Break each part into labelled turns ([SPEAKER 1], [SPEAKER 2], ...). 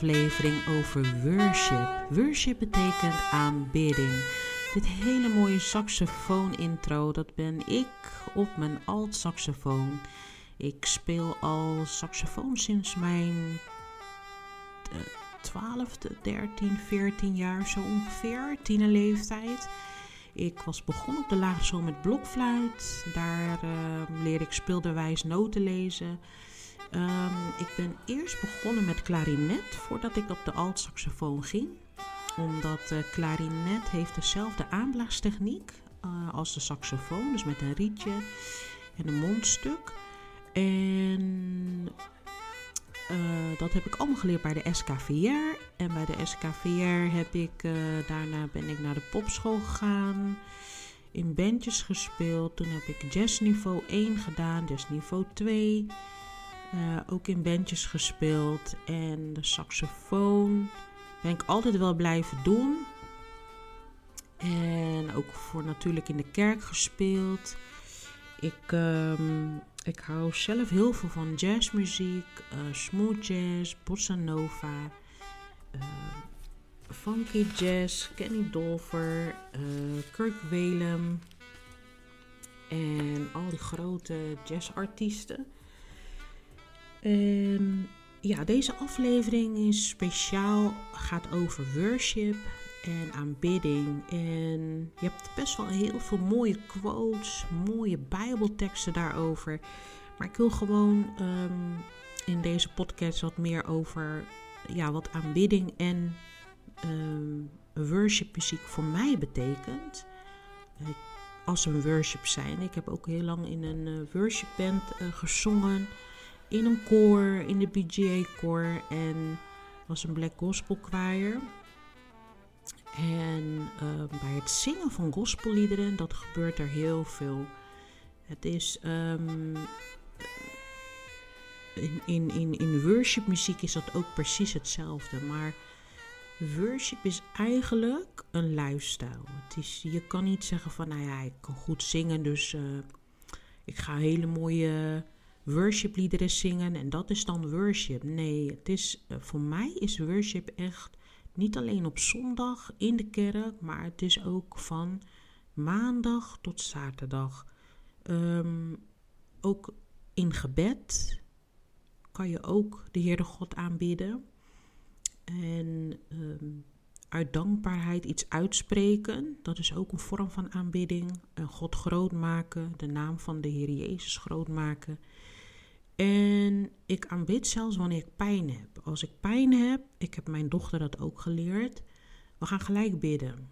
[SPEAKER 1] podcastaflevering over worship. Worship betekent aanbidding. Dit hele mooie saxofoon intro, dat ben ik op mijn alt saxofoon. Ik speel al saxofoon sinds mijn 12e, 13, 14 jaar zo ongeveer, tienerleeftijd. Ik was begonnen op de lagere school met blokfluit. Daar uh, leerde ik speelderwijs noten lezen. Um, ik ben eerst begonnen met klarinet voordat ik op de alt-saxofoon ging. Omdat uh, klarinet heeft dezelfde aanblaastechniek uh, als de saxofoon. Dus met een rietje en een mondstuk. En uh, dat heb ik allemaal geleerd bij de SKVR. En bij de SKVR heb ik, daarna ben ik naar de popschool gegaan. In bandjes gespeeld. Toen heb ik jazzniveau 1 gedaan, jazzniveau 2. Uh, ook in bandjes gespeeld. En de saxofoon ben ik altijd wel blijven doen. En ook voor natuurlijk in de kerk gespeeld. Ik, um, ik hou zelf heel veel van jazzmuziek, uh, smooth jazz, bossa nova, uh, funky jazz, Kenny Dolfer, Kirk Whalum en al die grote jazzartiesten. En ja, deze aflevering is speciaal, gaat over worship en aanbidding. En je hebt best wel heel veel mooie quotes, mooie bijbelteksten daarover. Maar ik wil gewoon um, in deze podcast wat meer over ja, wat aanbidding en um, worship muziek voor mij betekent. Als een worship zijn. Ik heb ook heel lang in een uh, worship band uh, gezongen. In een koor, in de BGA koor. En was een black gospel choir. En uh, bij het zingen van gospelliederen, dat gebeurt er heel veel. Het is um, in, in, in, in worshipmuziek is dat ook precies hetzelfde. Maar worship is eigenlijk een lifestyle. Het is, je kan niet zeggen van, nou ja, ik kan goed zingen, dus uh, ik ga hele mooie worshipliederen zingen en dat is dan worship. Nee, het is, uh, voor mij is worship echt niet alleen op zondag in de kerk, maar het is ook van maandag tot zaterdag. Um, ook in gebed kan je ook de Heere God aanbidden. En um, uit dankbaarheid iets uitspreken, dat is ook een vorm van aanbidding. En God groot maken, de naam van de Heer Jezus groot maken. En ik aanbid zelfs wanneer ik pijn heb. Als ik pijn heb, ik heb mijn dochter dat ook geleerd, we gaan gelijk bidden.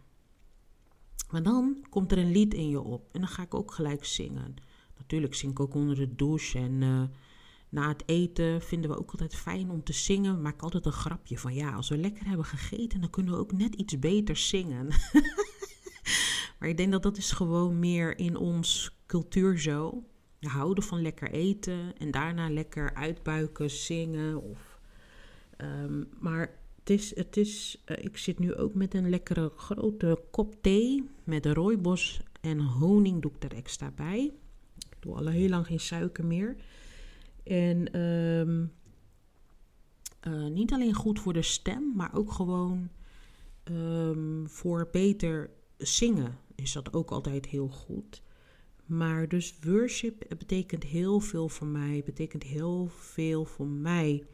[SPEAKER 1] Maar dan komt er een lied in je op en dan ga ik ook gelijk zingen. Natuurlijk zing ik ook onder de douche en uh, na het eten vinden we ook altijd fijn om te zingen. Maak altijd een grapje van ja, als we lekker hebben gegeten, dan kunnen we ook net iets beter zingen. maar ik denk dat dat is gewoon meer in ons cultuur zo houden van lekker eten en daarna lekker uitbuiken, zingen. Of, um, maar het is, het is, uh, ik zit nu ook met een lekkere grote kop thee met rooibos en honing doe ik er extra bij. Ik doe al heel lang geen suiker meer. En um, uh, niet alleen goed voor de stem, maar ook gewoon um, voor beter zingen is dat ook altijd heel goed. Maar dus worship betekent heel veel voor mij, betekent heel veel voor mij.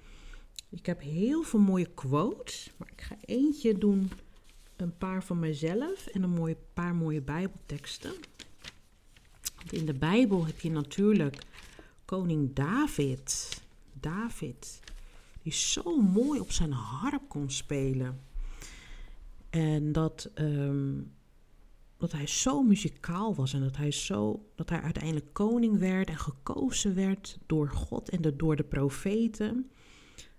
[SPEAKER 1] Ik heb heel veel mooie quotes, maar ik ga eentje doen, een paar van mezelf en een mooie, paar mooie Bijbelteksten. Want in de Bijbel heb je natuurlijk koning David. David, die zo mooi op zijn harp kon spelen. En dat um, dat hij zo muzikaal was en dat hij, zo, dat hij uiteindelijk koning werd en gekozen werd door God en door de profeten.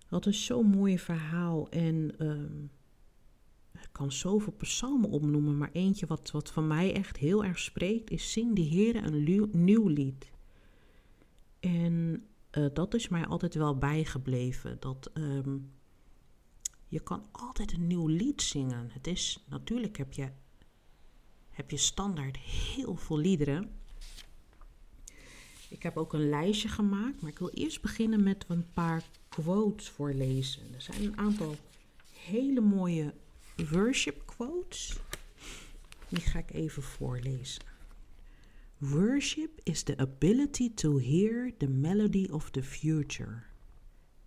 [SPEAKER 1] Dat is zo'n mooi verhaal en um, ik kan zoveel psalmen opnoemen, maar eentje wat, wat van mij echt heel erg spreekt is Zing de Heer een nieuw lied. En uh, dat is mij altijd wel bijgebleven, dat... Um, je kan altijd een nieuw lied zingen. Het is natuurlijk heb je heb je standaard heel veel liederen. Ik heb ook een lijstje gemaakt, maar ik wil eerst beginnen met een paar quotes voorlezen. Er zijn een aantal hele mooie worship quotes. Die ga ik even voorlezen. Worship is the ability to hear the melody of the future.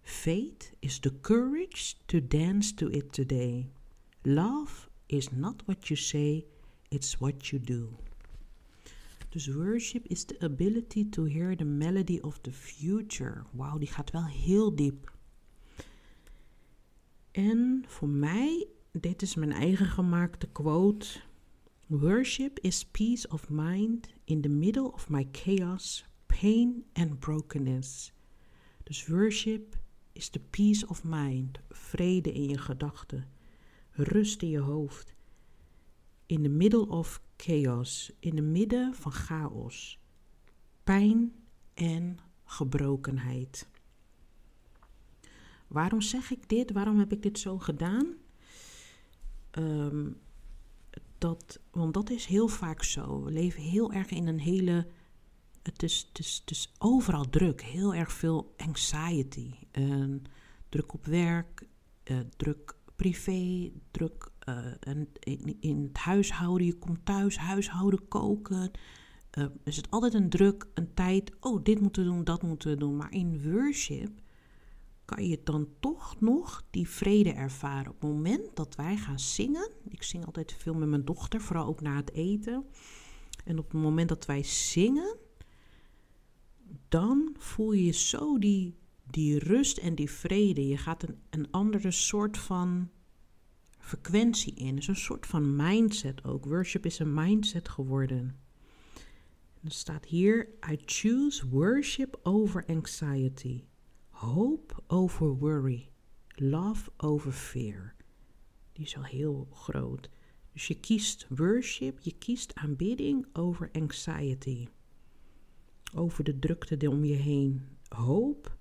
[SPEAKER 1] Faith is the courage to dance to it today. Love is not what you say, it's what you do. Dus worship is the ability to hear the melody of the future. Wauw, die gaat wel heel diep. En voor mij, dit is mijn eigen gemaakte quote. Worship is peace of mind in the middle of my chaos, pain and brokenness. Dus worship is the peace of mind, vrede in je gedachten, rust in je hoofd. In the middle of chaos, in het midden van chaos, pijn en gebrokenheid. Waarom zeg ik dit? Waarom heb ik dit zo gedaan? Um, dat, want dat is heel vaak zo. We leven heel erg in een hele. Het is, het is, het is overal druk, heel erg veel anxiety. Druk op werk, uh, druk privé, druk uh, in, het huishouden. Je komt thuis, huishouden, koken. Uh, er zit altijd een druk, een tijd. Oh, dit moeten we doen, dat moeten we doen. Maar in worship kan je dan toch nog die vrede ervaren. Op het moment dat wij gaan zingen, ik zing altijd veel met mijn dochter, vooral ook na het eten. En op het moment dat wij zingen, dan voel je zo die, die rust en die vrede. Je gaat een, een andere soort van frequentie in. is een soort van mindset ook. Worship is een mindset geworden. er staat hier: I choose worship over anxiety. Hope over worry. Love over fear. Die is al heel groot. Dus je kiest worship, je kiest aanbidding over anxiety. Over de drukte om je heen. Hoop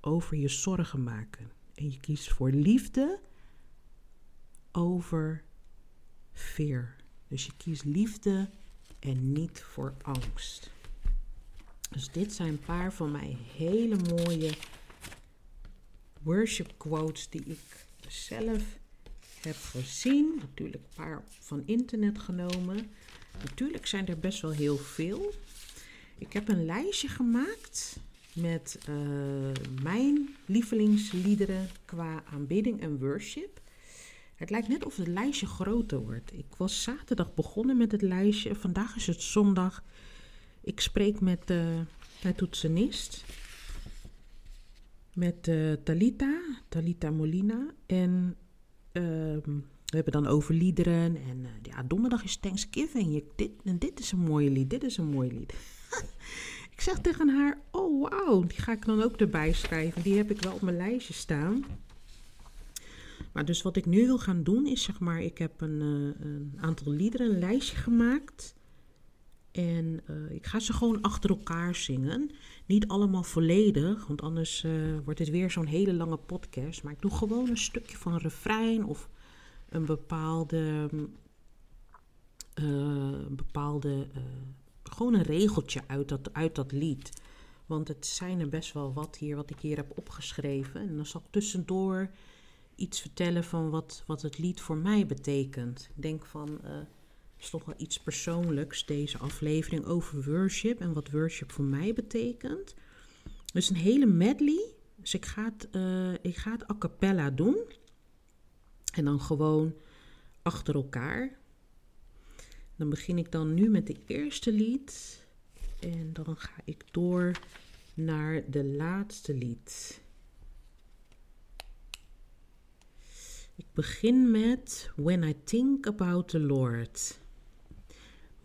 [SPEAKER 1] over je zorgen maken. En je kiest voor liefde over fear. Dus je kiest liefde en niet voor angst. Dus dit zijn een paar van mijn hele mooie worship quotes die ik zelf heb gezien. Natuurlijk een paar van internet genomen. Natuurlijk zijn er best wel heel veel. Ik heb een lijstje gemaakt met uh, mijn lievelingsliederen qua aanbidding en worship. Het lijkt net of het lijstje groter wordt. Ik was zaterdag begonnen met het lijstje. Vandaag is het zondag. Ik spreek met uh, mijn toetsenist met uh, Talita, Talita Molina. En uh, we hebben dan over liederen. En uh, ja, donderdag is Thanksgiving. Dit, en dit is een mooi lied, dit is een mooi lied. ik zeg tegen haar, oh wauw, die ga ik dan ook erbij schrijven. Die heb ik wel op mijn lijstje staan. Maar dus wat ik nu wil gaan doen is, zeg maar, ik heb een, uh, een aantal liederen, een lijstje gemaakt. En uh, ik ga ze gewoon achter elkaar zingen. Niet allemaal volledig, want anders uh, wordt het weer zo'n hele lange podcast. Maar ik doe gewoon een stukje van een refrein of een bepaalde. Uh, bepaalde gewoon een regeltje uit dat, uit dat lied. Want het zijn er best wel wat hier, wat ik hier heb opgeschreven. En dan zal ik tussendoor iets vertellen van wat, wat het lied voor mij betekent. Ik denk van is toch wel iets persoonlijks, deze aflevering over worship en wat worship voor mij betekent. Dus een hele medley. Dus ik ga het, uh, ik ga het a cappella doen. En dan gewoon achter elkaar. Dan begin ik dan nu met de eerste lied. En dan ga ik door naar de laatste lied. Ik begin met When I Think About the Lord.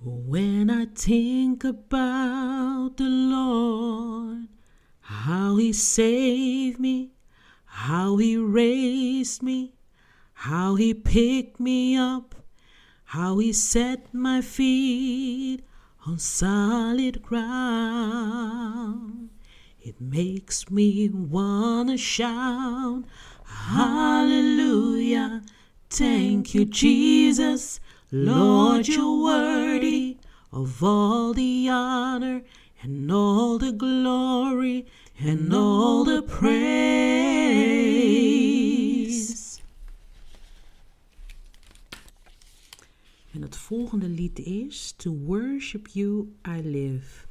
[SPEAKER 1] When I think about the Lord, how He saved me, how He raised me, how He picked me up, how He set my feet on solid ground, it makes me wanna shout, Hallelujah! Thank you, Jesus. Lord, you're worthy of all the honor and all the glory and all the praise. En het volgende lied is To Worship You I Live.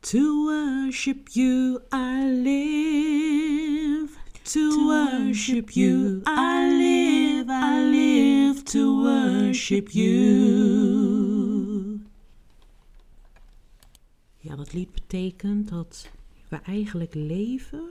[SPEAKER 1] To worship you I live. To worship you I live. I live to worship you. Ja, dat lied betekent dat we eigenlijk leven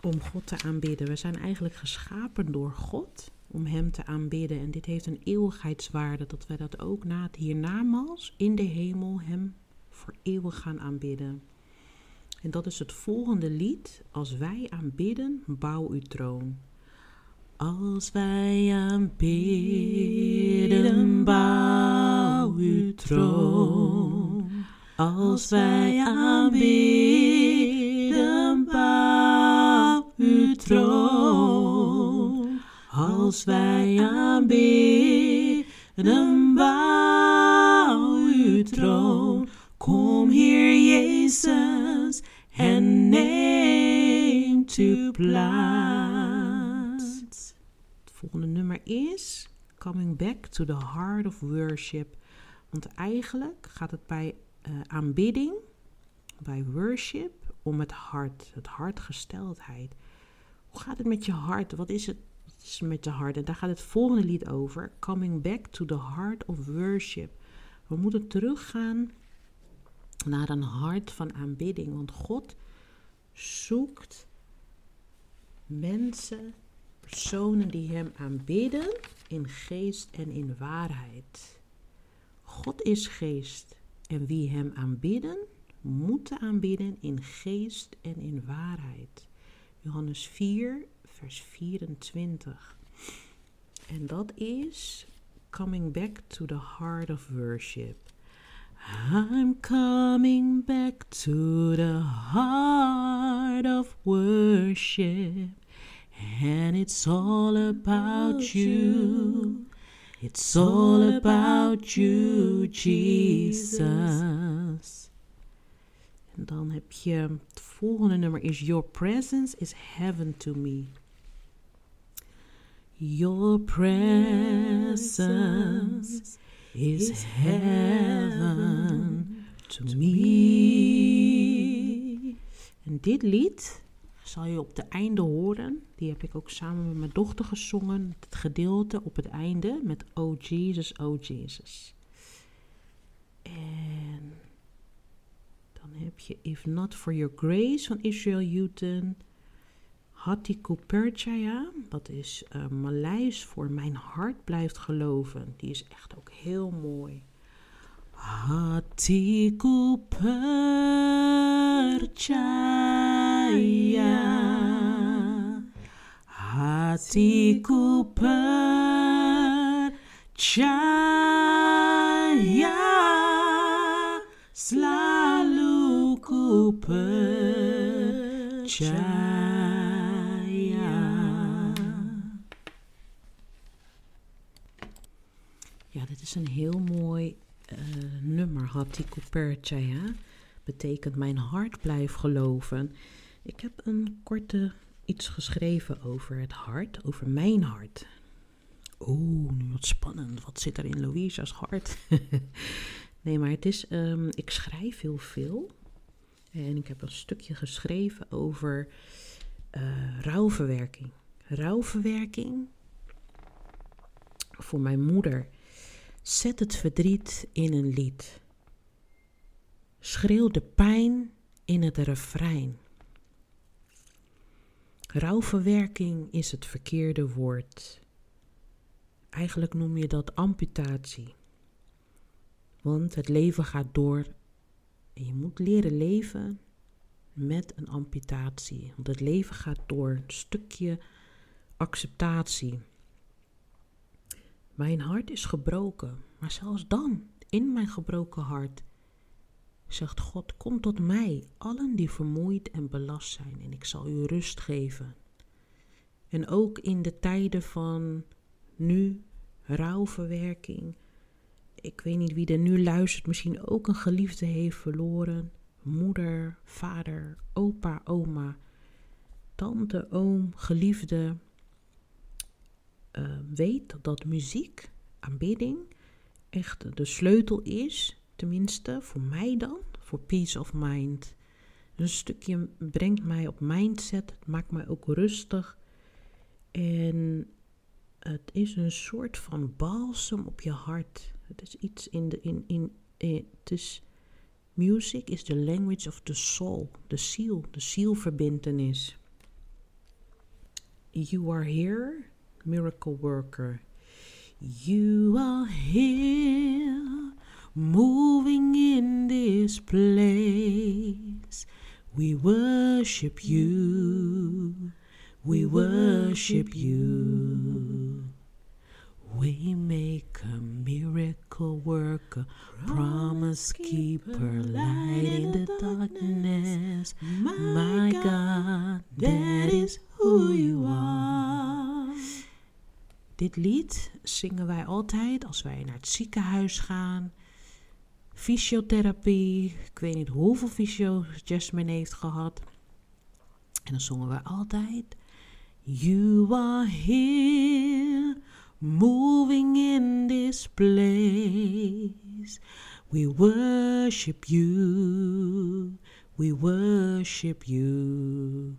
[SPEAKER 1] om God te aanbidden. We zijn eigenlijk geschapen door God om Hem te aanbidden. En dit heeft een eeuwigheidswaarde, dat wij dat ook na het hiernamaals in de hemel Hem voor eeuwig gaan aanbidden. En dat is het volgende lied. Als wij aanbidden, bouw uw troon. Als wij aanbidden, bouw uw troon. Als wij aanbidden, bouw uw troon. Als wij aanbidden, bouw uw troon. Kom hier, Jezus, plaats. Het volgende nummer is Coming Back to the Heart of Worship. Want eigenlijk gaat het bij uh, aanbidding, bij worship, om het hart, het hartgesteldheid. Hoe gaat het met je hart? Wat is het met je hart? En daar gaat het volgende lied over. Coming Back to the Heart of Worship. We moeten teruggaan naar een hart van aanbidding. Want God zoekt mensen, personen die Hem aanbidden in geest en in waarheid. God is geest en wie Hem aanbidden, moeten aanbidden in geest en in waarheid. Johannes 4, vers 24. En dat is coming back to the heart of worship. I'm coming back to the heart of worship, and it's all about you. It's all about you, Jesus. En dan heb je het volgende nummer is Your presence is heaven to me. Your presence is heaven to me. En dit lied zal je op het einde horen. Die heb ik ook samen met mijn dochter gezongen. Het gedeelte op het einde met Oh Jesus, Oh Jesus. En dan heb je If Not For Your Grace van Israel Houghton. Hati Kuperchaya, dat is uh, Maleis voor Mijn hart blijft geloven. Die is echt ook heel mooi. Hati Kuperchaya. Hati Kuperchaya. Selalu Kuperchaya. Ja, dit is een heel mooi uh, nummer. Hatiku Perchaya betekent mijn hart blijf geloven. Ik heb een korte iets geschreven over het hart, over mijn hart. Oeh, nu wat spannend. Wat zit er in Louisa's hart? nee, maar het is, um, ik schrijf heel veel. En ik heb een stukje geschreven over uh, rouwverwerking. Rouwverwerking voor mijn moeder. Zet het verdriet in een lied. Schreeuw de pijn in het refrein. Rouwverwerking is het verkeerde woord. Eigenlijk noem je dat amputatie. Want het leven gaat door en je moet leren leven met een amputatie. Want het leven gaat door een stukje acceptatie. Mijn hart is gebroken, maar zelfs dan, in mijn gebroken hart, zegt God: Kom tot mij, allen die vermoeid en belast zijn, en ik zal u rust geven. En ook in de tijden van nu, rouwverwerking, ik weet niet wie er nu luistert, misschien ook een geliefde heeft verloren. Moeder, vader, opa, oma, tante, oom, geliefde. Uh, weet dat muziek, aanbidding, echt de sleutel is. Tenminste, voor mij dan, voor peace of mind. Een stukje brengt mij op mindset, het maakt mij ook rustig. En het is een soort van balsem op je hart. Het is iets in de. In, in, in, het is, music is the language of the soul, de ziel, de zielverbintenis. You are here, miracle worker. You are here, moving in this place. We worship you. We worship you. We make a miracle worker, promise keeper, light in the darkness. My God, that is who you are. Dit lied zingen wij altijd als wij naar het ziekenhuis gaan. Fysiotherapie, ik weet niet hoeveel fysio Jasmine heeft gehad. En dan zongen we altijd You are here, moving in this place. We worship you, we worship you.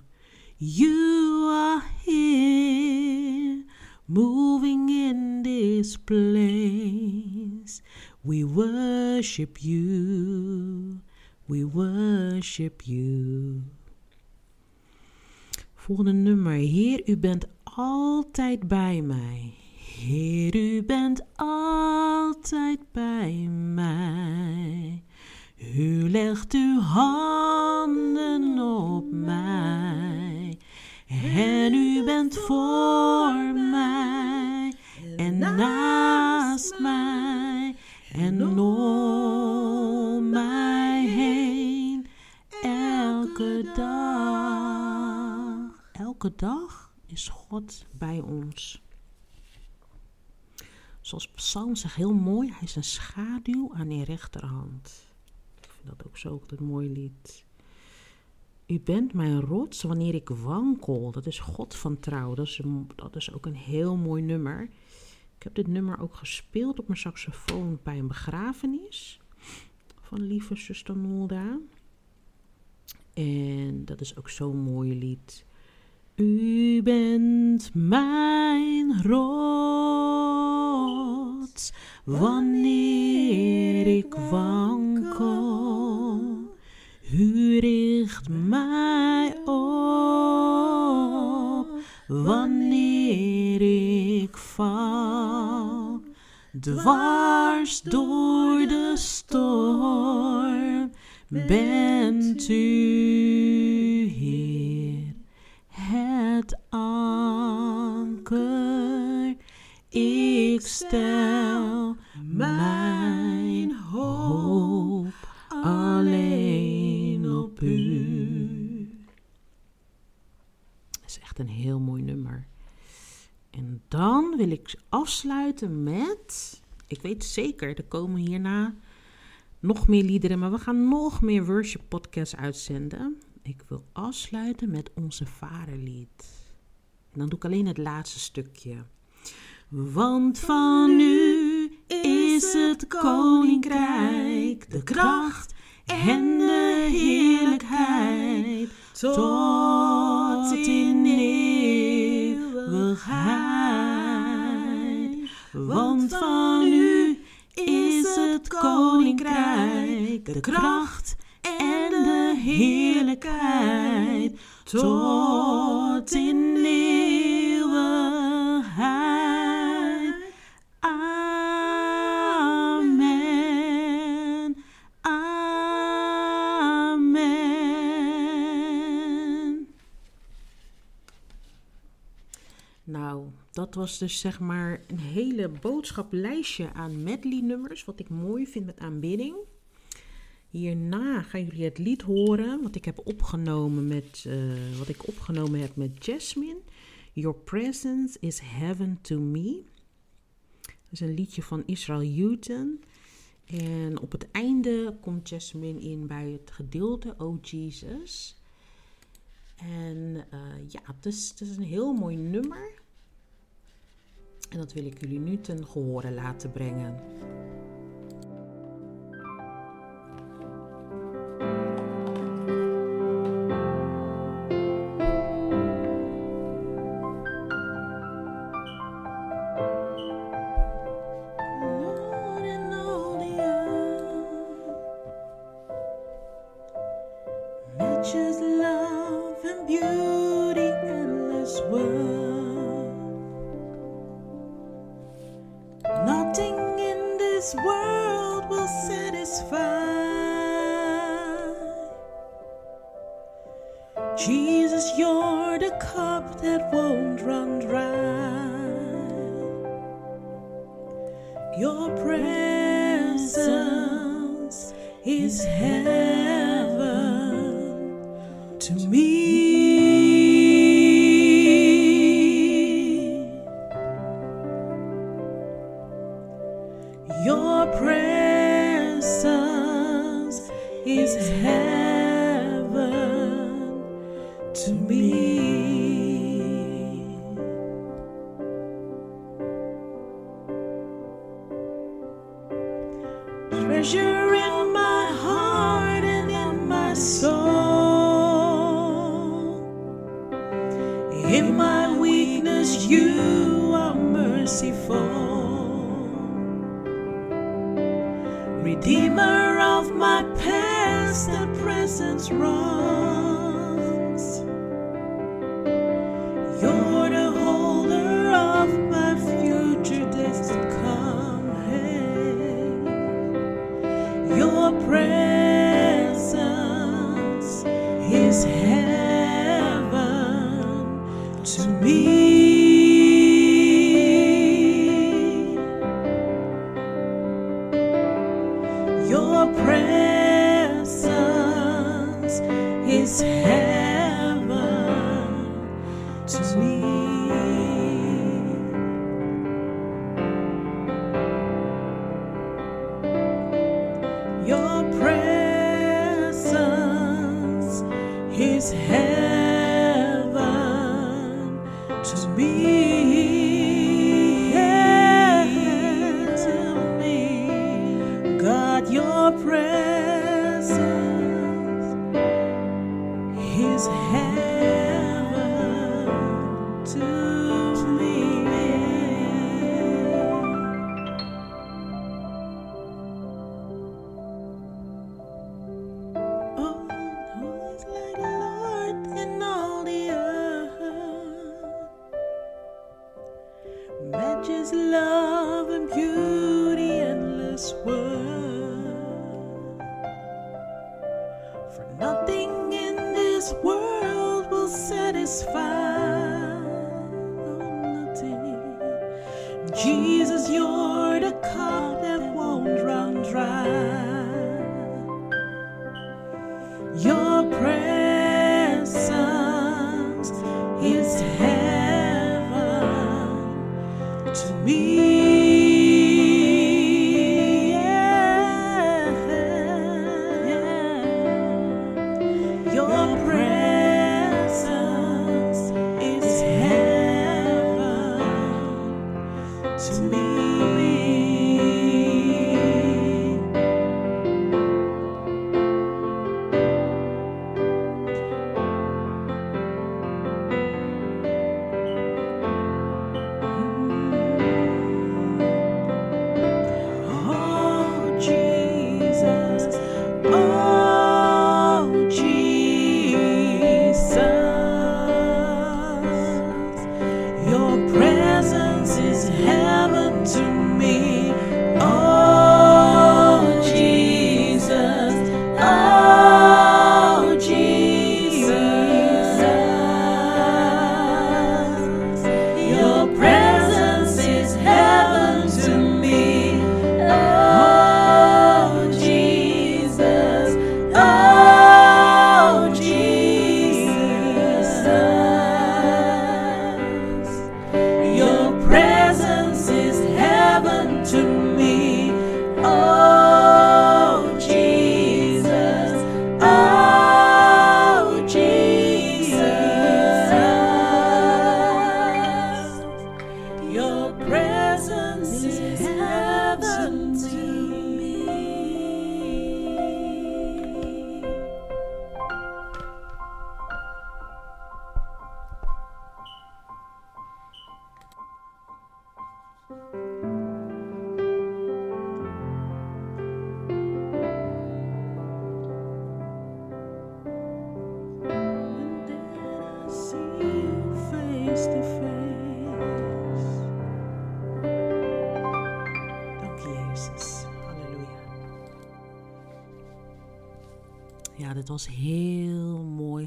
[SPEAKER 1] You are here, moving in this place. We worship you, we worship you. Volgende nummer. Heer, u bent altijd bij mij. Heer, u bent altijd bij mij. U legt uw handen op mij. En u bent voor mij en naast mij en om mij heen elke dag elke dag is God bij ons. Zoals Psalm zegt heel mooi, hij is een schaduw aan je rechterhand. Ik vind dat ook zo een mooi lied. U bent mijn rots wanneer ik wankel. Dat is God van trouw. Dat is, dat is ook een heel mooi nummer. Ik heb dit nummer ook gespeeld op mijn saxofoon bij een begrafenis van lieve zuster Nolda. En dat is ook zo'n mooi lied. U bent mijn rots wanneer ik wankel. U richt mij op wanneer ik val. Dwars door de storm. Bent u afsluiten met. Ik weet zeker, er komen hierna nog meer liederen, maar we gaan nog meer worship podcasts uitzenden ik wil afsluiten met onze vaderlied. En dan doe ik alleen het laatste stukje. Want van u is het koninkrijk, de kracht en de heerlijkheid tot in eeuwigheid. Want van u is het koninkrijk, de kracht en de heerlijkheid tot in eeuwigheid. Dat was dus zeg maar een hele boodschaplijstje aan medley-nummers, wat ik mooi vind met aanbidding. Hierna gaan jullie het lied horen wat ik heb opgenomen met uh, wat ik opgenomen heb met Jasmine. Your presence is heaven to me. Dat is een liedje van Israel Houghton.
[SPEAKER 2] En op het einde komt Jasmine in bij het gedeelte Oh Jesus. En uh, ja, het is, het is een heel mooi nummer. En dat wil ik jullie nu ten gehore laten brengen.
[SPEAKER 1] world will satisfy. Jesus, you're the cup that won't run dry. Your presence is heaven to me. In my weakness, you are merciful. Redeemer of my past and present wrong. nothing in this world will satisfy. Oh, nothing. Jesus.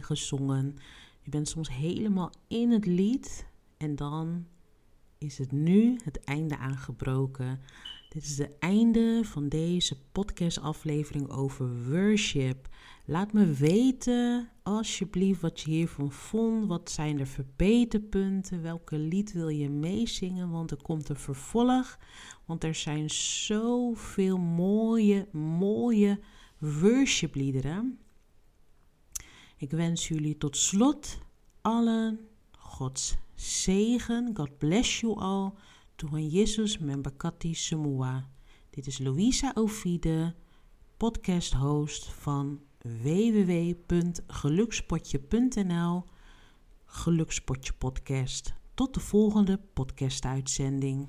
[SPEAKER 1] Gezongen. Je bent soms helemaal in het lied en dan is het nu het einde aangebroken. Dit is het einde van deze podcastaflevering over worship. Laat me weten alsjeblieft wat je hiervan vond. Wat zijn de verbeterpunten? Welke lied wil je meezingen? Want er komt een vervolg. Want er zijn zoveel mooie, mooie worshipliederen. Ik wens jullie tot slot allen Gods zegen. God bless you all. Jezus membekati semua. Dit is Louisa Ovide, podcast host van www.gelukspotje.nl Gelukspotje podcast. Tot de volgende podcast uitzending.